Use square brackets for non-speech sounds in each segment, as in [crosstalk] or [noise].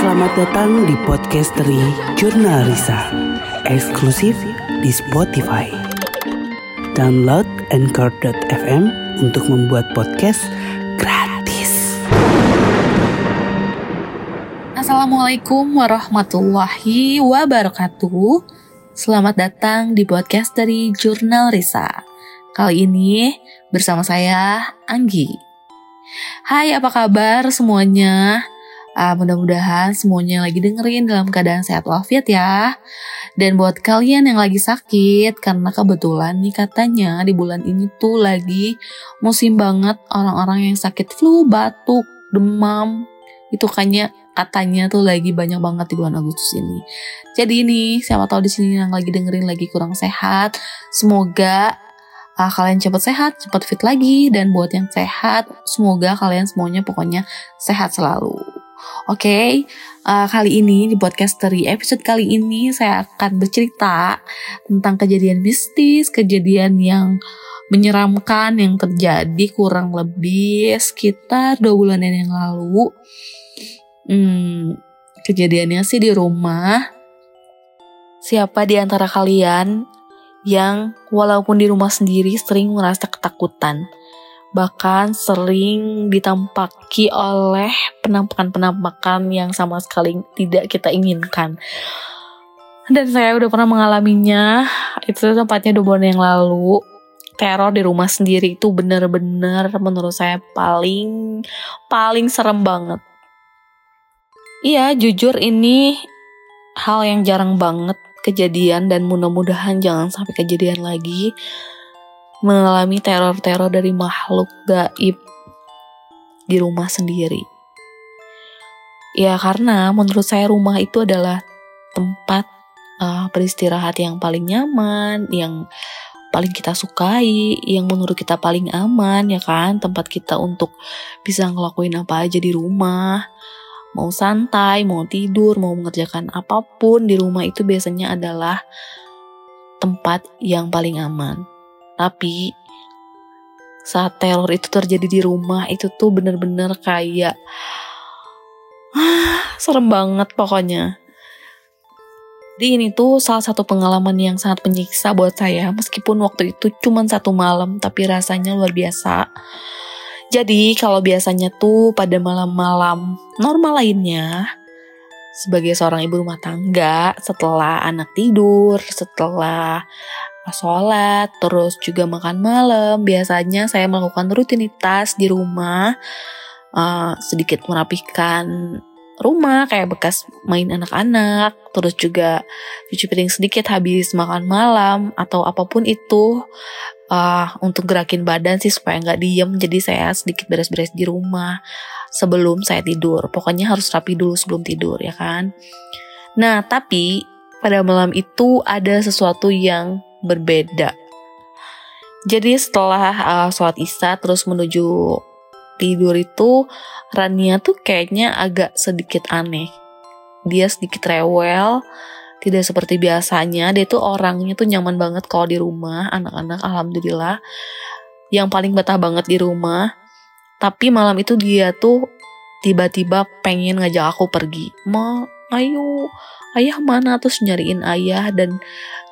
Selamat datang di podcast dari Jurnal Risa, eksklusif di Spotify. Download Anchor.fm untuk membuat podcast gratis. Assalamualaikum warahmatullahi wabarakatuh. Selamat datang di podcast dari Jurnal Risa. Kali ini bersama saya Anggi. Hai, apa kabar semuanya? Uh, mudah-mudahan semuanya lagi dengerin dalam keadaan sehat walafiat ya. Dan buat kalian yang lagi sakit, karena kebetulan nih katanya di bulan ini tuh lagi musim banget orang-orang yang sakit flu, batuk, demam. Itu kayaknya katanya tuh lagi banyak banget di bulan Agustus ini. Jadi ini siapa tahu di sini yang lagi dengerin lagi kurang sehat, semoga uh, kalian cepat sehat, cepat fit lagi dan buat yang sehat, semoga kalian semuanya pokoknya sehat selalu. Oke, okay, uh, kali ini di podcast dari episode kali ini saya akan bercerita tentang kejadian mistis, kejadian yang menyeramkan yang terjadi kurang lebih sekitar dua bulan yang lalu. Hmm, kejadiannya sih di rumah. Siapa di antara kalian yang walaupun di rumah sendiri sering merasa ketakutan? Bahkan sering ditampaki oleh penampakan-penampakan yang sama sekali tidak kita inginkan. Dan saya udah pernah mengalaminya, itu tempatnya dua bulan yang lalu. Teror di rumah sendiri itu bener-bener menurut saya paling, paling serem banget. Iya, jujur ini hal yang jarang banget kejadian dan mudah-mudahan jangan sampai kejadian lagi mengalami teror-teror dari makhluk gaib di rumah sendiri. Ya karena menurut saya rumah itu adalah tempat uh, beristirahat yang paling nyaman, yang paling kita sukai, yang menurut kita paling aman ya kan, tempat kita untuk bisa ngelakuin apa aja di rumah. Mau santai, mau tidur, mau mengerjakan apa pun di rumah itu biasanya adalah tempat yang paling aman. Tapi saat teror itu terjadi di rumah itu tuh bener-bener kayak ah, serem banget pokoknya. Jadi ini tuh salah satu pengalaman yang sangat menyiksa buat saya meskipun waktu itu cuma satu malam tapi rasanya luar biasa. Jadi kalau biasanya tuh pada malam-malam normal lainnya sebagai seorang ibu rumah tangga setelah anak tidur, setelah sholat, terus juga makan malam. Biasanya saya melakukan rutinitas di rumah, uh, sedikit merapikan rumah kayak bekas main anak-anak, terus juga cuci piring sedikit habis makan malam atau apa pun itu uh, untuk gerakin badan sih supaya nggak diem. Jadi saya sedikit beres-beres di rumah sebelum saya tidur. Pokoknya harus rapi dulu sebelum tidur ya kan. Nah tapi pada malam itu ada sesuatu yang berbeda. Jadi setelah uh, sholat isya terus menuju tidur itu Rania tuh kayaknya agak sedikit aneh. Dia sedikit rewel, tidak seperti biasanya. Dia tuh orangnya tuh nyaman banget kalau di rumah, anak-anak alhamdulillah. Yang paling betah banget di rumah. Tapi malam itu dia tuh tiba-tiba pengen ngajak aku pergi. Ma, ayo, ayah mana? Terus nyariin ayah dan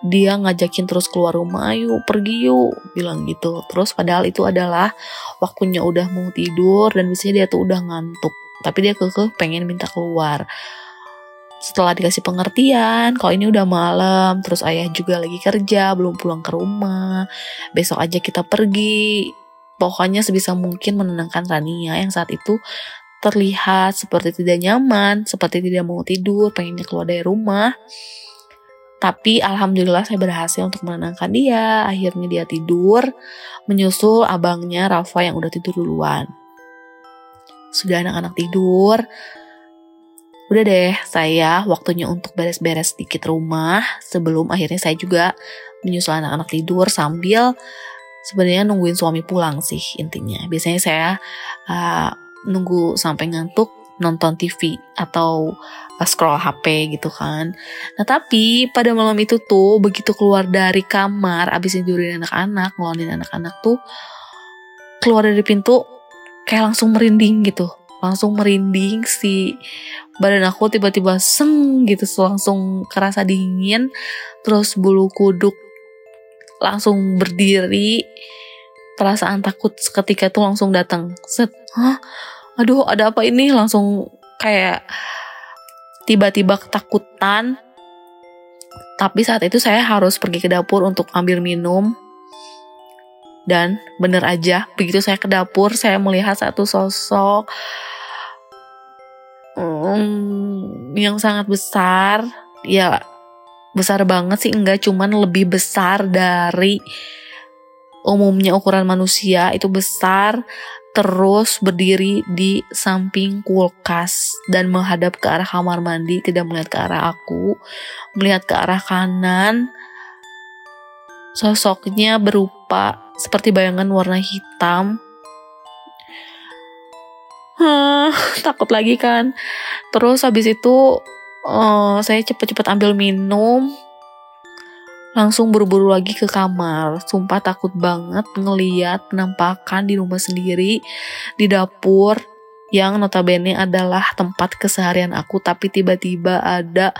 dia ngajakin terus keluar rumah ayo pergi yuk bilang gitu. Terus padahal itu adalah waktunya udah mau tidur dan biasanya dia tuh udah ngantuk tapi dia kekeh pengen minta keluar. Setelah dikasih pengertian kalau ini udah malam? Terus ayah juga lagi kerja belum pulang ke rumah. Besok aja kita pergi. Pokoknya sebisa mungkin menenangkan Rania yang saat itu terlihat seperti tidak nyaman seperti tidak mau tidur pengennya keluar dari rumah tapi alhamdulillah saya berhasil untuk menenangkan dia. Akhirnya dia tidur, menyusul abangnya Rafa yang udah tidur duluan. Sudah anak-anak tidur, udah deh saya waktunya untuk beres-beres sedikit rumah sebelum akhirnya saya juga menyusul anak-anak tidur sambil sebenarnya nungguin suami pulang sih intinya. Biasanya saya uh, nunggu sampai ngantuk nonton TV atau uh, scroll HP gitu kan. Nah tapi pada malam itu tuh begitu keluar dari kamar abis tidurin anak-anak, ngelonin anak-anak tuh keluar dari pintu kayak langsung merinding gitu. Langsung merinding si badan aku tiba-tiba seng gitu langsung kerasa dingin terus bulu kuduk langsung berdiri perasaan takut ketika itu langsung datang set hah aduh ada apa ini? Langsung kayak tiba-tiba ketakutan. Tapi saat itu saya harus pergi ke dapur untuk ambil minum. Dan bener aja begitu saya ke dapur saya melihat satu sosok hmm, yang sangat besar. Ya besar banget sih enggak cuman lebih besar dari umumnya ukuran manusia. Itu besar terus berdiri di samping kulkas dan menghadap ke arah kamar mandi tidak melihat ke arah aku melihat ke arah kanan sosoknya berupa seperti bayangan warna hitam [laughs] takut lagi kan. Terus habis itu uh, saya cepet-cepet ambil minum. Langsung buru-buru lagi ke kamar. Sumpah takut banget ngeliat penampakan di rumah sendiri. Di dapur yang notabene adalah tempat keseharian aku. Tapi tiba-tiba ada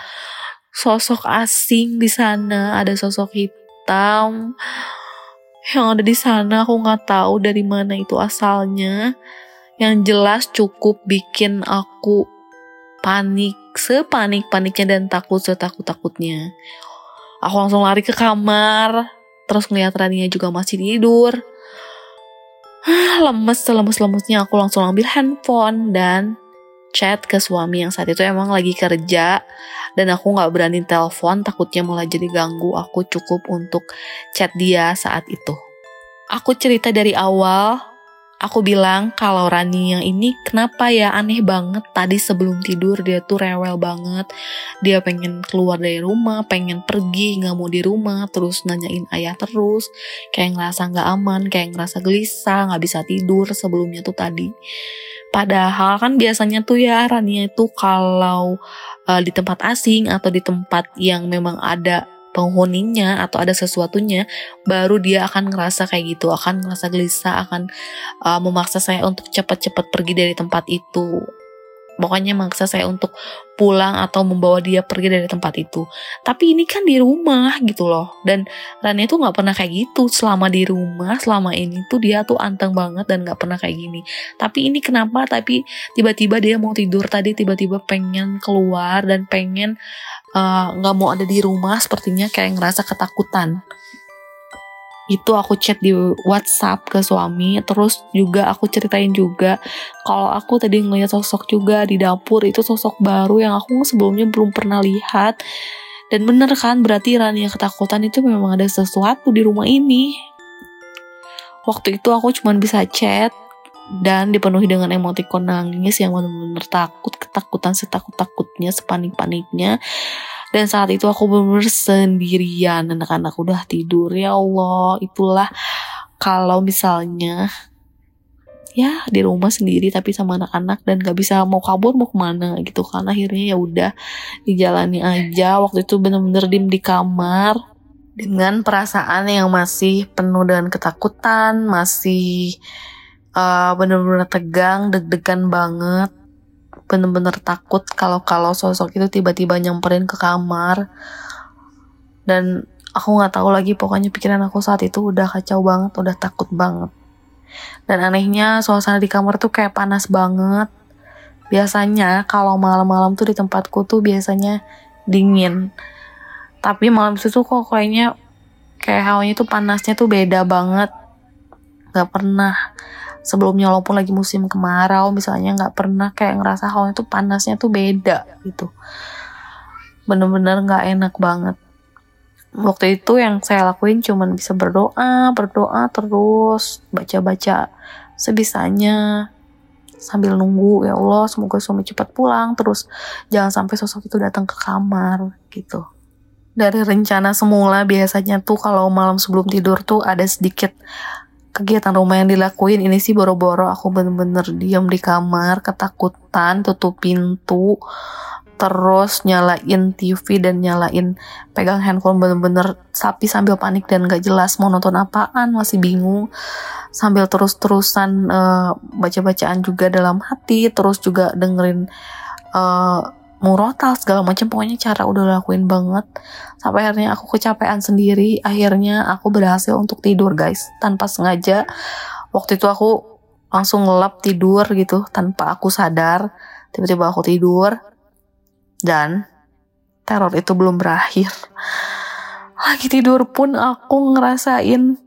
sosok asing di sana. Ada sosok hitam yang ada di sana. Aku nggak tahu dari mana itu asalnya yang jelas cukup bikin aku panik sepanik-paniknya dan takut setakut-takutnya. Aku langsung lari ke kamar, terus ngeliat Rania juga masih tidur. Lemes selemes-lemesnya aku langsung ambil handphone dan chat ke suami yang saat itu emang lagi kerja. Dan aku nggak berani telepon takutnya malah jadi ganggu aku cukup untuk chat dia saat itu. Aku cerita dari awal Aku bilang kalau Rani yang ini kenapa ya aneh banget tadi sebelum tidur dia tuh rewel banget. Dia pengen keluar dari rumah, pengen pergi, nggak mau di rumah, terus nanyain ayah terus. Kayak ngerasa nggak aman, kayak ngerasa gelisah, nggak bisa tidur sebelumnya tuh tadi. Padahal kan biasanya tuh ya Rania itu kalau uh, di tempat asing atau di tempat yang memang ada penghuninya atau ada sesuatunya baru dia akan ngerasa kayak gitu akan ngerasa gelisah akan uh, memaksa saya untuk cepat-cepat pergi dari tempat itu pokoknya maksa saya untuk pulang atau membawa dia pergi dari tempat itu. Tapi ini kan di rumah gitu loh. Dan Rania tuh nggak pernah kayak gitu. Selama di rumah selama ini tuh dia tuh anteng banget dan nggak pernah kayak gini. Tapi ini kenapa? Tapi tiba-tiba dia mau tidur tadi tiba-tiba pengen keluar dan pengen Eh, nggak uh, mau ada di rumah sepertinya kayak ngerasa ketakutan itu aku chat di WhatsApp ke suami terus juga aku ceritain juga kalau aku tadi ngeliat sosok juga di dapur itu sosok baru yang aku sebelumnya belum pernah lihat. Dan bener kan berarti Rani yang ketakutan itu memang ada sesuatu di rumah ini. Waktu itu aku cuma bisa chat dan dipenuhi dengan emotikon nangis yang benar-benar takut ketakutan setakut-takutnya sepanik-paniknya dan saat itu aku benar-benar sendirian. Anak-anak udah tidur. Ya Allah itulah kalau misalnya ya di rumah sendiri tapi sama anak-anak dan gak bisa mau kabur mau ke mana gitu kan. Akhirnya ya udah dijalani aja. Waktu itu bener-bener dim di kamar dengan perasaan yang masih penuh dengan ketakutan masih uh, bener-bener tegang, deg-degan banget, bener-bener takut kalau kalau sosok itu tiba-tiba nyamperin ke kamar dan aku nggak tahu lagi pokoknya pikiran aku saat itu udah kacau banget, udah takut banget. Dan anehnya suasana di kamar tuh kayak panas banget. Biasanya kalau malam-malam tuh di tempatku tuh biasanya dingin. Tapi malam itu tuh kok kayaknya kayak hawanya tuh panasnya tuh beda banget. Gak pernah sebelumnya walaupun lagi musim kemarau misalnya nggak pernah kayak ngerasa hawa itu panasnya tuh beda gitu. Bener-bener nggak -bener enak banget. Waktu itu yang saya lakuin cuman bisa berdoa berdoa terus baca-baca sebisanya sambil nunggu ya Allah semoga suami cepat pulang terus jangan sampai sosok itu datang ke kamar gitu. Dari rencana semula biasanya tuh kalau malam sebelum tidur tuh ada sedikit kegiatan rumah yang dilakuin ini sih boro-boro. Aku bener-bener diam di kamar ketakutan tutup pintu terus nyalain TV dan nyalain pegang handphone bener-bener sapi sambil panik dan gak jelas mau nonton apaan masih bingung. Sambil terus-terusan uh, baca-bacaan juga dalam hati terus juga dengerin uh, murotal segala macam pokoknya cara udah lakuin banget. Sampai akhirnya aku kecapean sendiri. Akhirnya aku berhasil untuk tidur guys. Tanpa sengaja. Waktu itu aku langsung ngelap tidur gitu tanpa aku sadar. Tiba-tiba aku tidur. Dan teror itu belum berakhir. Lagi tidur pun aku ngerasain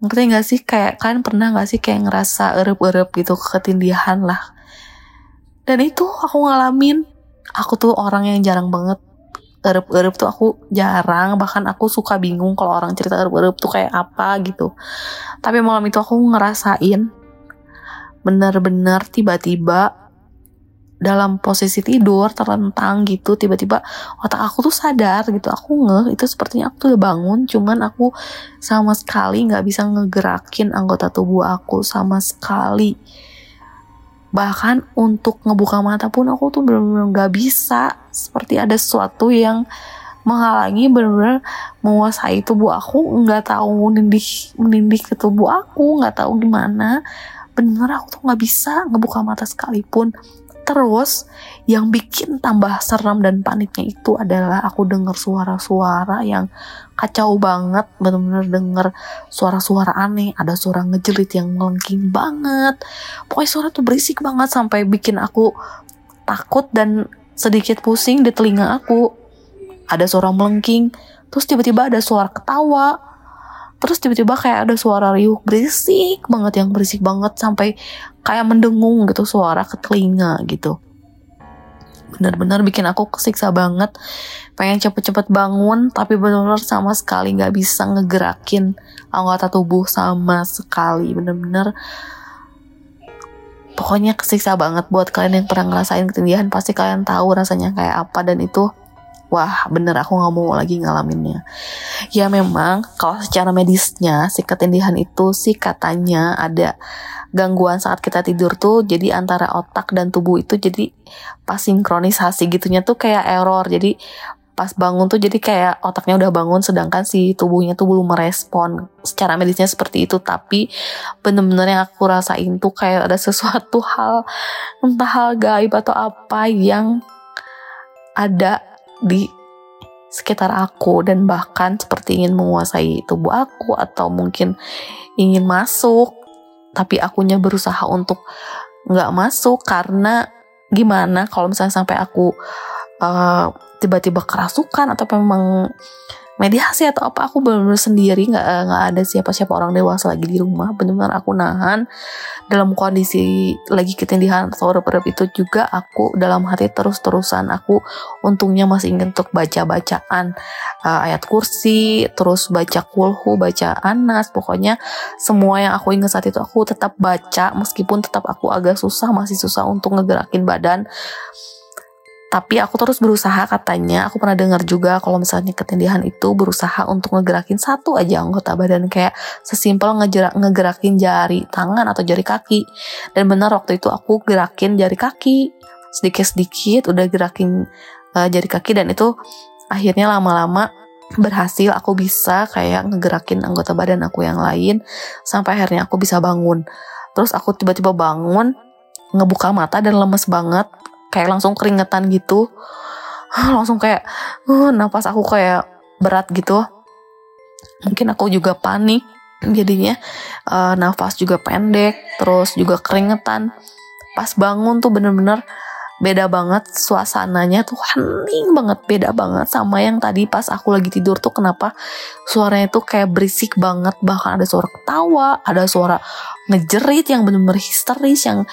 ngerti gak sih? Kayak kalian pernah gak sih kayak ngerasa erup-erup gitu ketindihan lah. Dan itu aku ngalamin aku tuh orang yang jarang banget. Erup-erup tuh aku jarang. Bahkan aku suka bingung kalau orang cerita erup-erup tuh kayak apa gitu. Tapi malam itu aku ngerasain bener-bener tiba-tiba dalam posisi tidur terlentang gitu tiba-tiba otak aku tuh sadar gitu. Aku ngeh itu sepertinya aku tuh udah bangun cuman aku sama sekali nggak bisa ngegerakin anggota tubuh aku sama sekali bahkan untuk ngebuka mata pun aku tuh benar-benar nggak bisa. Seperti ada sesuatu yang menghalangi benar-benar menguasai tubuh aku nggak tahu menindih menindih ke tubuh aku nggak tahu gimana. Bener aku tuh nggak bisa ngebuka mata sekalipun terus yang bikin tambah seram dan paniknya itu adalah aku dengar suara-suara yang kacau banget bener-bener denger suara-suara aneh ada suara ngejelit yang melengking banget. Pokoknya suara tuh berisik banget sampai bikin aku takut dan sedikit pusing di telinga aku. Ada suara melengking terus tiba-tiba ada suara ketawa. Terus tiba-tiba kayak ada suara riuh berisik banget yang berisik banget sampai kayak mendengung gitu suara ke telinga gitu. Benar-benar bikin aku kesiksa banget. Pengen cepet-cepet bangun tapi benar-benar sama sekali nggak bisa ngegerakin anggota tubuh sama sekali. Benar-benar pokoknya kesiksa banget buat kalian yang pernah ngerasain ketindihan. Pasti kalian tahu rasanya kayak apa dan itu wah bener aku nggak mau lagi ngalaminnya. Ya memang kalau secara medisnya si ketindihan itu sih katanya ada gangguan saat kita tidur tuh jadi antara otak dan tubuh itu jadi pas sinkronisasi gitunya tuh kayak error. Jadi pas bangun tuh jadi kayak otaknya udah bangun sedangkan si tubuhnya tuh belum merespon. Secara medisnya seperti itu tapi bener-bener yang aku rasain tuh kayak ada sesuatu hal entah hal gaib atau apa yang ada di sekitar aku dan bahkan seperti ingin menguasai tubuh aku atau mungkin ingin masuk tapi akunya berusaha untuk nggak masuk karena gimana kalau misalnya sampai aku uh, tiba-tiba kerasukan atau memang mediasi atau apa aku benar-benar sendiri nggak eh, nggak ada siapa-siapa orang dewasa lagi di rumah. Benar-benar aku nahan. Dalam kondisi lagi ketindihan atau rep itu juga aku dalam hati terus-terusan. Aku untungnya masih ingin untuk baca bacaan uh, ayat kursi terus baca kulhu baca anas. Pokoknya semua yang aku ingat saat itu aku tetap baca. Meskipun tetap aku agak susah masih susah untuk ngegerakin badan tapi aku terus berusaha katanya, aku pernah dengar juga kalau misalnya ketindihan itu berusaha untuk ngegerakin satu aja anggota badan kayak sesimpel ngegerak, ngegerakin jari tangan atau jari kaki. Dan benar waktu itu aku gerakin jari kaki sedikit-sedikit udah gerakin uh, jari kaki dan itu akhirnya lama-lama berhasil aku bisa kayak ngegerakin anggota badan aku yang lain sampai akhirnya aku bisa bangun. Terus aku tiba-tiba bangun, ngebuka mata dan lemes banget kayak langsung keringetan gitu. Langsung kayak uh, napas aku kayak berat gitu. Mungkin aku juga panik jadinya. Uh, nafas juga pendek terus juga keringetan. Pas bangun tuh bener-bener beda banget suasananya tuh hening banget beda banget sama yang tadi pas aku lagi tidur tuh kenapa suaranya tuh kayak berisik banget. Bahkan ada suara ketawa ada suara ngejerit yang bener-bener histeris yang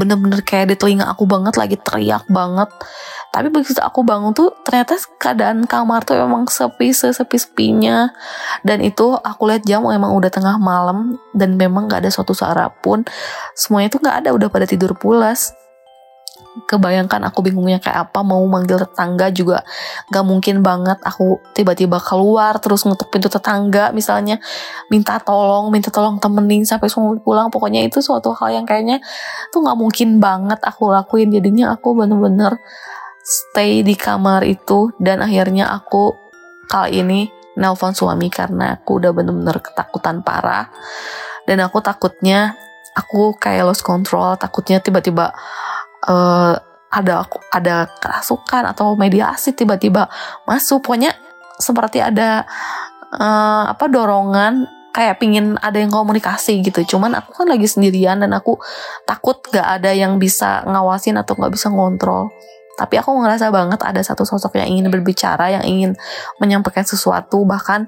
bener-bener kayak di telinga aku banget lagi teriak banget. Tapi begitu aku bangun tuh ternyata keadaan kamar tuh emang sepi sepi sepinya dan itu aku lihat jam emang udah tengah malam dan memang gak ada suatu suara pun. Semuanya tuh gak ada udah pada tidur pulas kebayangkan aku bingungnya kayak apa mau manggil tetangga juga gak mungkin banget. Aku tiba-tiba keluar terus ngutuk pintu tetangga misalnya minta tolong minta tolong temenin sampai semua pulang. Pokoknya itu suatu hal yang kayaknya tuh gak mungkin banget aku lakuin. Jadinya aku bener-bener stay di kamar itu dan akhirnya aku kali ini nelpon suami karena aku udah bener-bener ketakutan parah. Dan aku takutnya aku kayak lost control takutnya tiba-tiba uh, ada ada kerasukan atau media asik tiba-tiba masuk. Pokoknya seperti ada uh, apa dorongan kayak pingin ada yang komunikasi gitu. Cuman aku kan lagi sendirian dan aku takut gak ada yang bisa ngawasin atau gak bisa ngontrol. Tapi aku ngerasa banget ada satu sosok yang ingin berbicara yang ingin menyampaikan sesuatu bahkan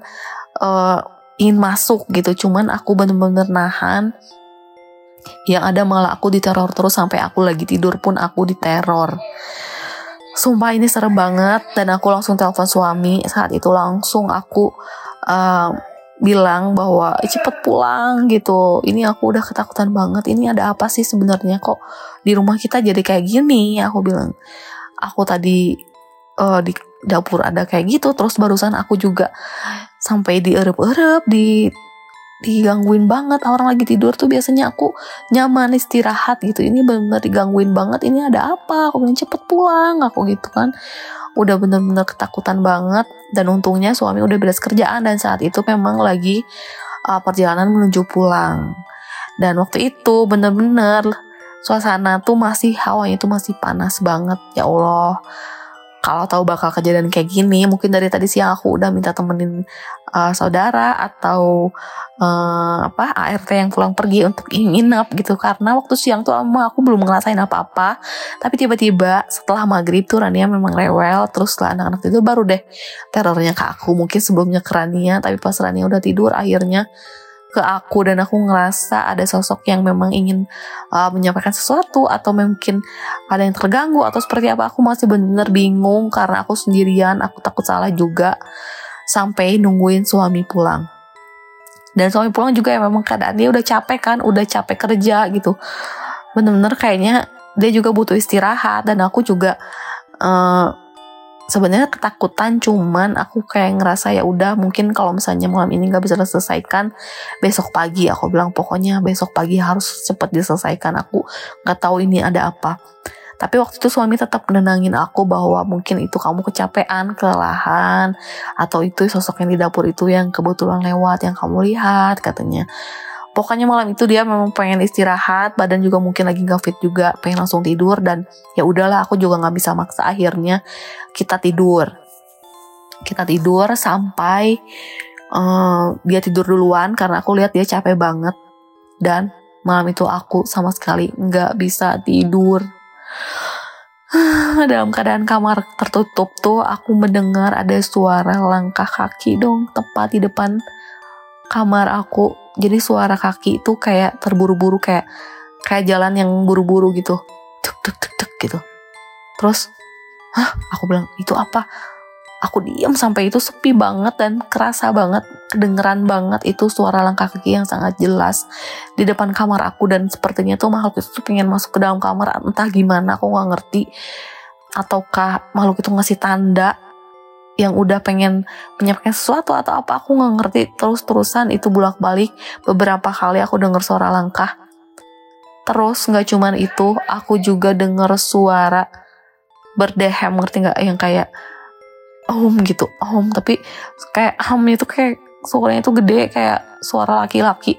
uh, ingin masuk gitu. Cuman aku bener-bener nahan yang ada malah aku diteror terus sampai aku lagi tidur pun aku diteror. Sumpah ini serem banget. Dan aku langsung telepon suami. Saat itu langsung aku uh, bilang bahwa eh, cepet pulang gitu. Ini aku udah ketakutan banget. Ini ada apa sih sebenarnya? Kok di rumah kita jadi kayak gini? Aku bilang. Aku tadi uh, di dapur ada kayak gitu. Terus barusan aku juga sampai di erep di digangguin banget. Orang lagi tidur tuh biasanya aku nyaman istirahat gitu. Ini bener-bener digangguin banget. Ini ada apa? Aku bilang cepet pulang aku gitu kan. Udah bener-bener ketakutan banget. Dan untungnya suami udah beres kerjaan dan saat itu memang lagi uh, perjalanan menuju pulang. Dan waktu itu bener-bener suasana tuh masih hawanya itu masih panas banget. Ya Allah kalau tahu bakal kejadian kayak gini mungkin dari tadi siang aku udah minta temenin uh, saudara atau uh, apa ART yang pulang pergi untuk [laughs] nginep gitu. Karena waktu siang tuh ama aku belum ngerasain apa-apa. Tapi tiba-tiba setelah maghrib tuh Rania memang rewel. Terus setelah anak-anak itu baru deh terornya ke aku. Mungkin sebelumnya ke tapi pas Rania udah tidur akhirnya ke aku dan aku ngerasa ada sosok yang memang ingin uh, menyampaikan sesuatu atau mungkin ada yang terganggu atau seperti apa aku masih bener-bener bingung karena aku sendirian aku takut salah juga sampai nungguin suami pulang. Dan suami pulang juga ya memang keadaan dia udah capek kan udah capek kerja gitu. Bener-bener kayaknya dia juga butuh istirahat dan aku juga uh, sebenarnya ketakutan cuman aku kayak ngerasa ya udah mungkin kalau misalnya malam ini nggak bisa diselesaikan besok pagi aku bilang pokoknya besok pagi harus cepet diselesaikan aku nggak tahu ini ada apa. Tapi waktu itu suami tetap menenangin aku bahwa mungkin itu kamu kecapean, kelelahan, atau itu sosok yang di dapur itu yang kebetulan lewat yang kamu lihat katanya pokoknya malam itu dia memang pengen istirahat badan juga mungkin lagi nggak fit juga pengen langsung tidur dan ya udahlah aku juga nggak bisa maksa akhirnya kita tidur. Kita tidur sampai uh, dia tidur duluan karena aku lihat dia capek banget. Dan malam itu aku sama sekali nggak bisa tidur. [sighs] Dalam keadaan kamar tertutup tuh aku mendengar ada suara langkah kaki dong tepat di depan kamar aku jadi suara kaki itu kayak terburu-buru kayak kayak jalan yang buru-buru gitu. Tuk tuk tuk tuk gitu. Terus hah? Aku bilang itu apa? Aku diam sampai itu sepi banget dan kerasa banget kedengeran banget itu suara langkah kaki yang sangat jelas di depan kamar aku. Dan sepertinya tuh makhluk itu pengen masuk ke dalam kamar. Entah gimana aku nggak ngerti. Ataukah makhluk itu ngasih tanda yang udah pengen menyampaikan sesuatu atau apa aku nggak ngerti terus-terusan itu bolak-balik beberapa kali aku dengar suara langkah. Terus nggak cuman itu aku juga dengar suara berdehem ngerti nggak? Yang kayak om gitu om. Tapi kayak om itu kayak suaranya itu gede kayak suara laki-laki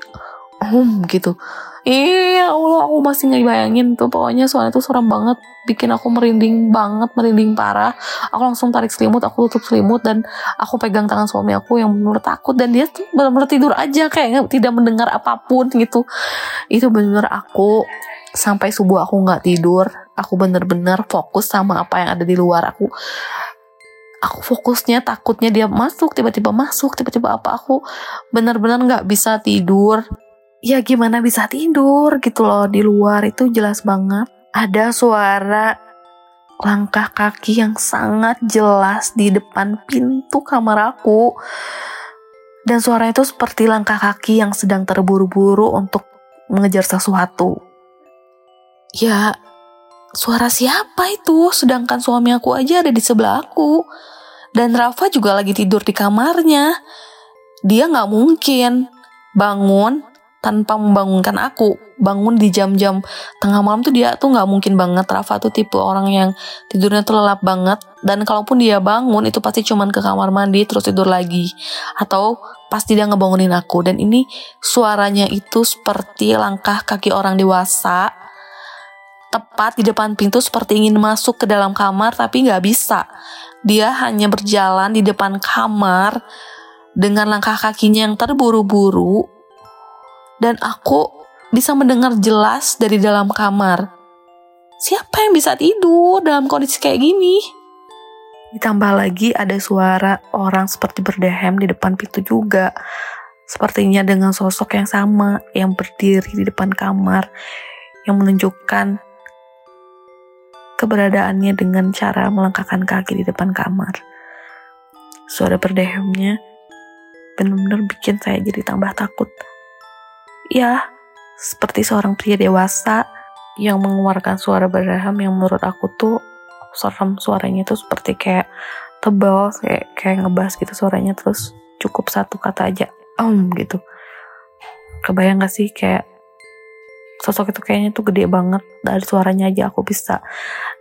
om gitu Iya Allah aku masih ngebayangin tuh. Pokoknya soalnya tuh serem banget. Bikin aku merinding banget merinding parah. Aku langsung tarik selimut aku tutup selimut dan aku pegang tangan suami aku yang benar takut dan dia tuh benar-benar tidur aja kayak tidak mendengar apa pun gitu. Itu benar aku sampai subuh aku nggak tidur aku bener-bener fokus sama apa yang ada di luar. Aku aku fokusnya takutnya dia masuk tiba-tiba masuk tiba-tiba apa. Aku bener-bener nggak bisa tidur ya gimana bisa tidur gitu loh di luar? Itu jelas banget. Ada suara langkah kaki yang sangat jelas di depan pintu kamar aku. Dan suara itu seperti langkah kaki yang sedang terburu-buru untuk mengejar sesuatu. Ya suara siapa itu? Sedangkan suami aku aja ada di sebelah aku. Dan Rafa juga lagi tidur di kamarnya. Dia nggak mungkin bangun tanpa membangunkan aku. Bangun di jam-jam tengah malam tuh dia tuh nggak mungkin banget. Rafa tuh tipe orang yang tidurnya tuh lelap banget. Dan kalaupun dia bangun itu pasti cuman ke kamar mandi terus tidur lagi. Atau pasti dia ngebangunin aku. Dan ini suaranya itu seperti langkah kaki orang dewasa. Tepat di depan pintu seperti ingin masuk ke dalam kamar tapi nggak bisa. Dia hanya berjalan di depan kamar dengan langkah kakinya yang terburu-buru dan aku bisa mendengar jelas dari dalam kamar. Siapa yang bisa tidur dalam kondisi kayak gini? Ditambah lagi ada suara orang seperti berdehem di depan pintu juga. Sepertinya dengan sosok yang sama yang berdiri di depan kamar yang menunjukkan keberadaannya dengan cara melangkahkan kaki di depan kamar. Suara berdehemnya benar-benar bikin saya jadi tambah takut. Ya, seperti seorang pria dewasa yang mengeluarkan suara berdehem yang menurut aku tuh serem suaranya tuh seperti kayak tebal kayak kayak ngebas gitu suaranya terus cukup satu kata aja om gitu. Kebayang gak sih kayak sosok itu kayaknya tuh gede banget dari suaranya aja aku bisa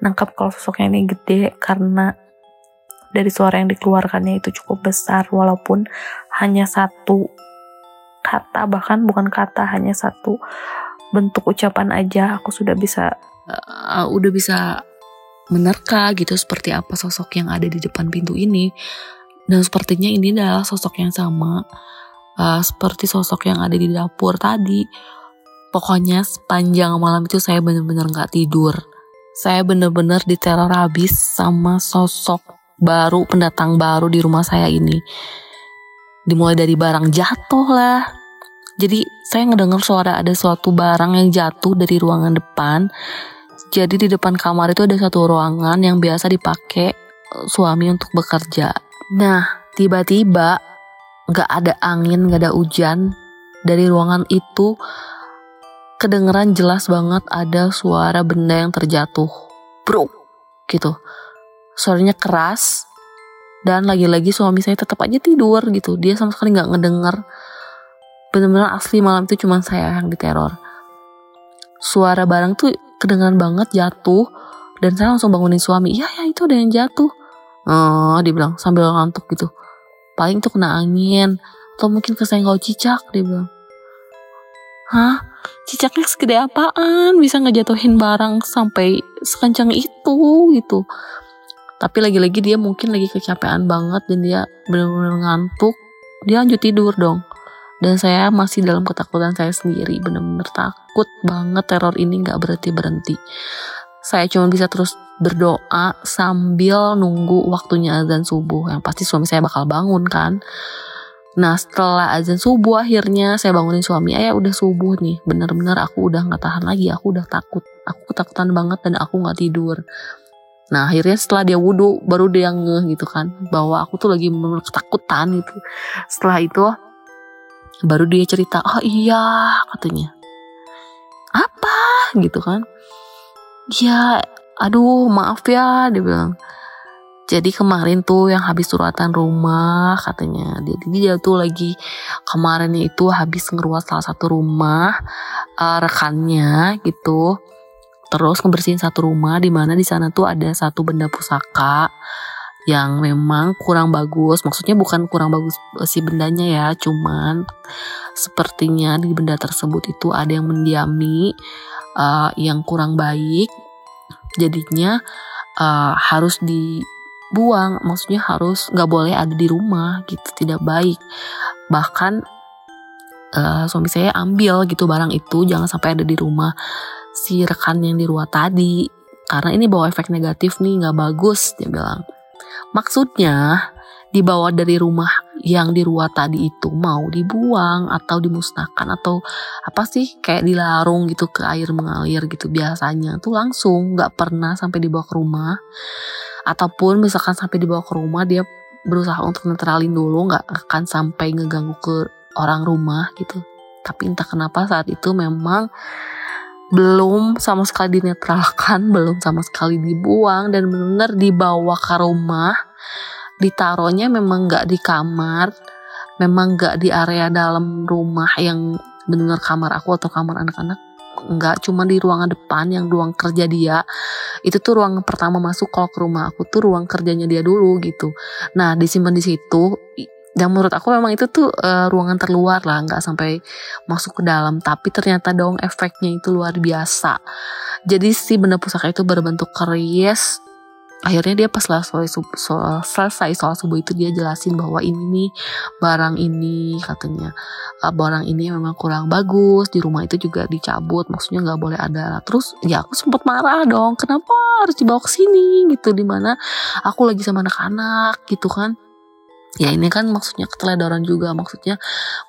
nangkap kalau sosoknya ini gede karena dari suara yang dikeluarkannya itu cukup besar walaupun hanya satu kata bahkan bukan kata hanya satu bentuk ucapan aja. Aku sudah bisa uh, udah bisa menerka gitu seperti apa sosok yang ada di depan pintu ini. Dan sepertinya ini adalah sosok yang sama uh, seperti sosok yang ada di dapur tadi. Pokoknya sepanjang malam itu saya bener-bener nggak tidur. Saya bener-bener diteror habis sama sosok baru pendatang baru di rumah saya ini dimulai dari barang jatuh lah jadi saya ngedengar suara ada suatu barang yang jatuh dari ruangan depan. Jadi di depan kamar itu ada satu ruangan yang biasa dipakai eh, suami untuk bekerja. Nah, tiba-tiba gak ada angin, gak ada hujan. Dari ruangan itu kedengeran jelas banget ada suara benda yang terjatuh. Bro, gitu. Suaranya keras dan lagi-lagi suami saya tetap aja tidur gitu. Dia sama sekali nggak ngedenger. Bener-bener asli malam itu cuma saya yang diteror. Suara barang tuh kedengaran banget jatuh. Dan saya langsung bangunin suami. Iya ya itu ada yang jatuh. Oh dia bilang sambil ngantuk gitu. Paling tuh kena angin. Atau mungkin kesenggol cicak dia bilang. Hah? Cicaknya segede apaan? Bisa ngejatuhin barang sampai sekencang itu gitu tapi lagi-lagi dia mungkin lagi kecapean banget dan dia benar-benar ngantuk. Dia lanjut tidur dong. Dan saya masih dalam ketakutan saya sendiri bener-bener takut banget teror ini nggak berhenti berhenti saya cuma bisa terus berdoa sambil nunggu waktunya azan subuh yang pasti suami saya bakal bangun kan. Nah setelah azan subuh akhirnya saya bangunin suami ayah udah subuh nih. Bener-bener aku udah nggak tahan lagi aku udah takut. Aku ketakutan banget dan aku nggak tidur Nah akhirnya setelah dia wudhu baru dia ngeh gitu kan bahwa aku tuh lagi ketakutan gitu. Setelah itu baru dia cerita oh iya katanya. Apa? gitu kan. Ya aduh maaf ya dia bilang. Jadi kemarin tuh yang habis suratan rumah katanya. Jadi dia tuh lagi kemarin itu habis ngeruat salah satu rumah uh, rekannya gitu terus ngebersihin satu rumah di mana di sana tuh ada satu benda pusaka yang memang kurang bagus. Maksudnya bukan kurang bagus eh, si bendanya ya, cuman sepertinya di benda tersebut itu ada yang mendiami uh, yang kurang baik. Jadinya uh, harus dibuang, maksudnya harus nggak boleh ada di rumah gitu, tidak baik. Bahkan uh, suami saya ambil gitu barang itu, jangan sampai ada di rumah si rekan yang di ruang tadi. Karena ini bawa efek negatif nih nggak bagus dia bilang. Maksudnya, dibawa dari rumah yang diruat tadi itu mau dibuang atau dimusnahkan atau apa sih kayak dilarung gitu ke air mengalir gitu biasanya tuh langsung nggak pernah sampai dibawa ke rumah. Ataupun misalkan sampai dibawa ke rumah dia berusaha untuk netralin dulu nggak akan sampai ngeganggu ke orang rumah gitu. Tapi entah kenapa saat itu memang belum sama sekali dinetralkan, [laughs] belum sama sekali dibuang dan benar-benar dibawa ke rumah, ditaruhnya memang nggak di kamar, memang nggak di area dalam rumah yang benar kamar aku atau kamar anak-anak, nggak cuma di ruangan depan yang ruang kerja dia, itu tuh ruang pertama masuk kalau ke rumah aku tuh ruang kerjanya dia dulu gitu. Nah disimpan di situ dan menurut aku memang itu tuh uh, ruangan terluar lah nggak sampai masuk ke dalam. Tapi ternyata dong efeknya itu luar biasa. Jadi si benda pusaka itu berbentuk keris. Akhirnya dia pas selesai, selesai soal subuh itu dia jelasin bahwa ini nih barang ini katanya. Uh, barang ini memang kurang bagus di rumah itu juga dicabut maksudnya nggak boleh ada terus ya aku sempat marah dong kenapa harus dibawa ke sini gitu. Di mana aku lagi sama anak-anak gitu kan ya ini kan maksudnya keteledoran juga. Maksudnya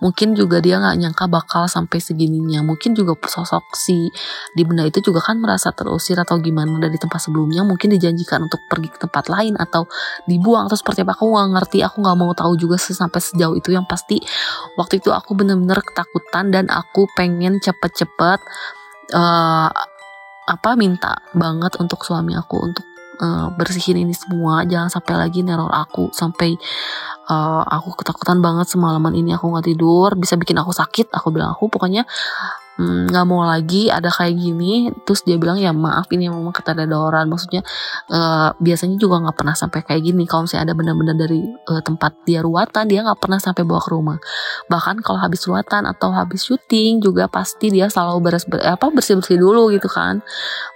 mungkin juga dia nggak nyangka bakal sampai segininya. Mungkin juga sosok si di benda itu juga kan merasa terusir atau gimana dari tempat sebelumnya. Mungkin dijanjikan untuk pergi ke tempat lain atau dibuang. Atau seperti apa? Aku nggak ngerti. Aku nggak mau tahu juga sampai sejauh itu. Yang pasti waktu itu aku bener-bener ketakutan dan aku pengen cepet-cepet uh, apa minta banget untuk suami aku untuk uh, bersihin ini semua. Jangan sampai lagi neror aku. Sampai uh, aku ketakutan banget semalaman ini. Aku nggak tidur. Bisa bikin aku sakit. Aku bilang aku pokoknya nggak hmm, mau lagi ada kayak gini. Terus dia bilang ya maaf ini memang ketadadoran. Maksudnya uh, biasanya juga nggak pernah sampai kayak gini. Kalau misalnya ada benda-benda dari uh, tempat dia ruatan dia nggak pernah sampai bawa ke rumah. Bahkan kalau habis ruatan atau habis syuting juga pasti dia selalu beres ber, apa bersih bersih dulu gitu kan.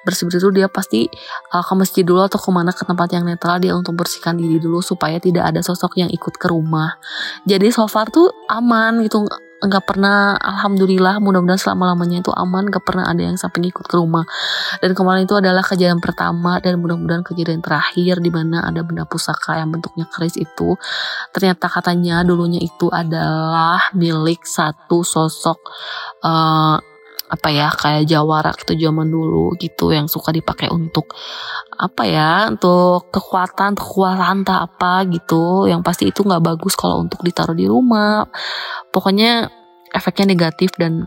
Bersih bersih dulu dia pasti uh, ke masjid dulu atau ke mana ke tempat yang netral dia untuk bersihkan diri dulu supaya tidak ada sosok yang ikut ke rumah. Jadi so far tuh aman gitu nggak pernah alhamdulillah mudah-mudahan selama lamanya itu aman nggak pernah ada yang sampai ngikut ke rumah. Dan kemarin itu adalah kejadian pertama dan mudah-mudahan kejadian terakhir di mana ada benda pusaka yang bentuknya keris itu. Ternyata katanya dulunya itu adalah milik satu sosok uh, apa ya kayak jawara itu zaman dulu gitu yang suka dipakai untuk apa ya untuk kekuatan kekuatan tak apa gitu. Yang pasti itu nggak bagus kalau untuk ditaruh di rumah. Pokoknya efeknya negatif dan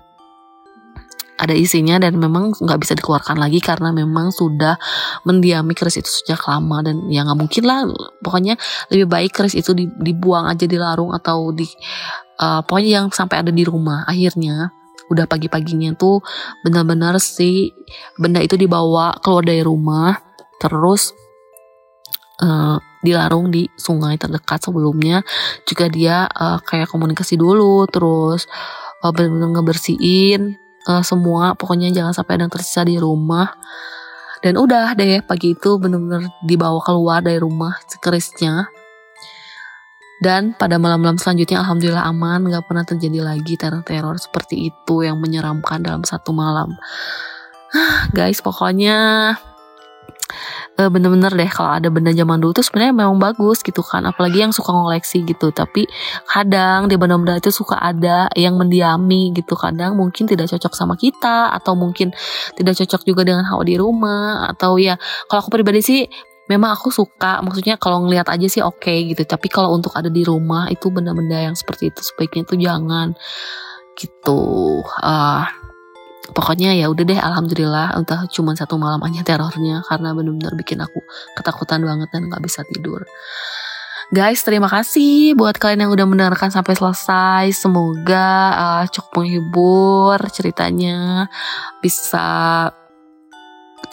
ada isinya dan memang nggak bisa dikeluarkan lagi karena memang sudah mendiami keris itu sejak lama. Dan ya nggak mungkin lah pokoknya lebih baik keris itu dibuang aja di larung atau di uh, pokoknya yang sampai ada di rumah akhirnya udah pagi-paginya tuh benar-benar si benda itu dibawa keluar dari rumah terus uh, dilarung di sungai terdekat sebelumnya. Juga dia uh, kayak komunikasi dulu terus uh, benar-benar ngebersihin uh, semua. Pokoknya jangan sampai ada yang tersisa di rumah. Dan udah deh pagi itu benar-benar dibawa keluar dari rumah kerisnya dan pada malam-malam selanjutnya alhamdulillah aman, gak pernah terjadi lagi teror-teror seperti itu yang menyeramkan dalam satu malam. Guys, pokoknya uh, bener-bener deh kalau ada benda zaman dulu tuh sebenarnya memang bagus gitu kan. Apalagi yang suka ngoleksi gitu. Tapi kadang di benda-benda itu suka ada yang mendiami gitu. Kadang mungkin tidak cocok sama kita atau mungkin tidak cocok juga dengan hawa di rumah atau ya kalau aku pribadi sih memang aku suka maksudnya kalau ngelihat aja sih oke okay, gitu. Tapi kalau untuk ada di rumah itu benda-benda yang seperti itu sebaiknya itu jangan. Gitu. Uh, pokoknya ya udah deh alhamdulillah entah cuma satu malam aja terornya karena benar-benar bikin aku ketakutan banget dan nggak bisa tidur. Guys, terima kasih buat kalian yang udah mendengarkan sampai selesai. Semoga uh, cukup menghibur ceritanya, bisa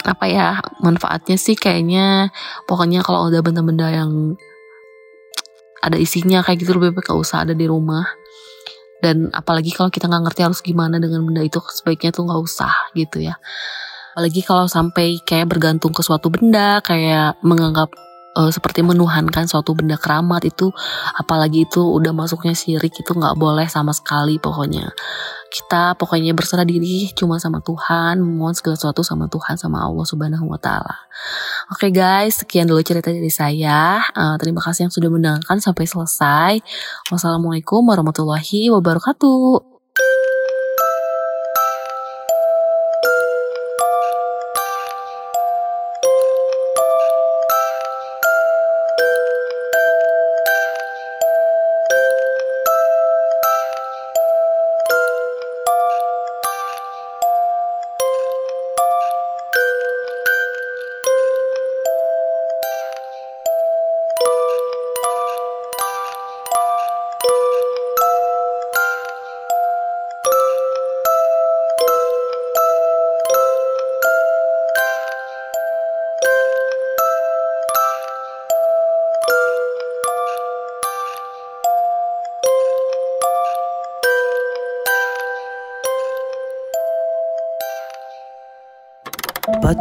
apa ya manfaatnya sih kayaknya. Pokoknya kalau udah benda-benda yang ada isinya kayak gitu lebih baik gak usah ada di rumah. Dan apalagi kalau kita nggak ngerti harus gimana dengan benda itu sebaiknya tuh nggak usah gitu ya. Apalagi kalau sampai kayak bergantung ke suatu benda kayak menganggap uh, seperti menuhankan suatu benda keramat itu apalagi itu udah masuknya sirik itu nggak boleh sama sekali pokoknya kita pokoknya berserah diri cuma sama Tuhan, memohon segala sesuatu sama Tuhan sama Allah Subhanahu wa taala. Oke okay guys, sekian dulu cerita dari saya. Uh, terima kasih yang sudah mendengarkan sampai selesai. Wassalamualaikum warahmatullahi wabarakatuh.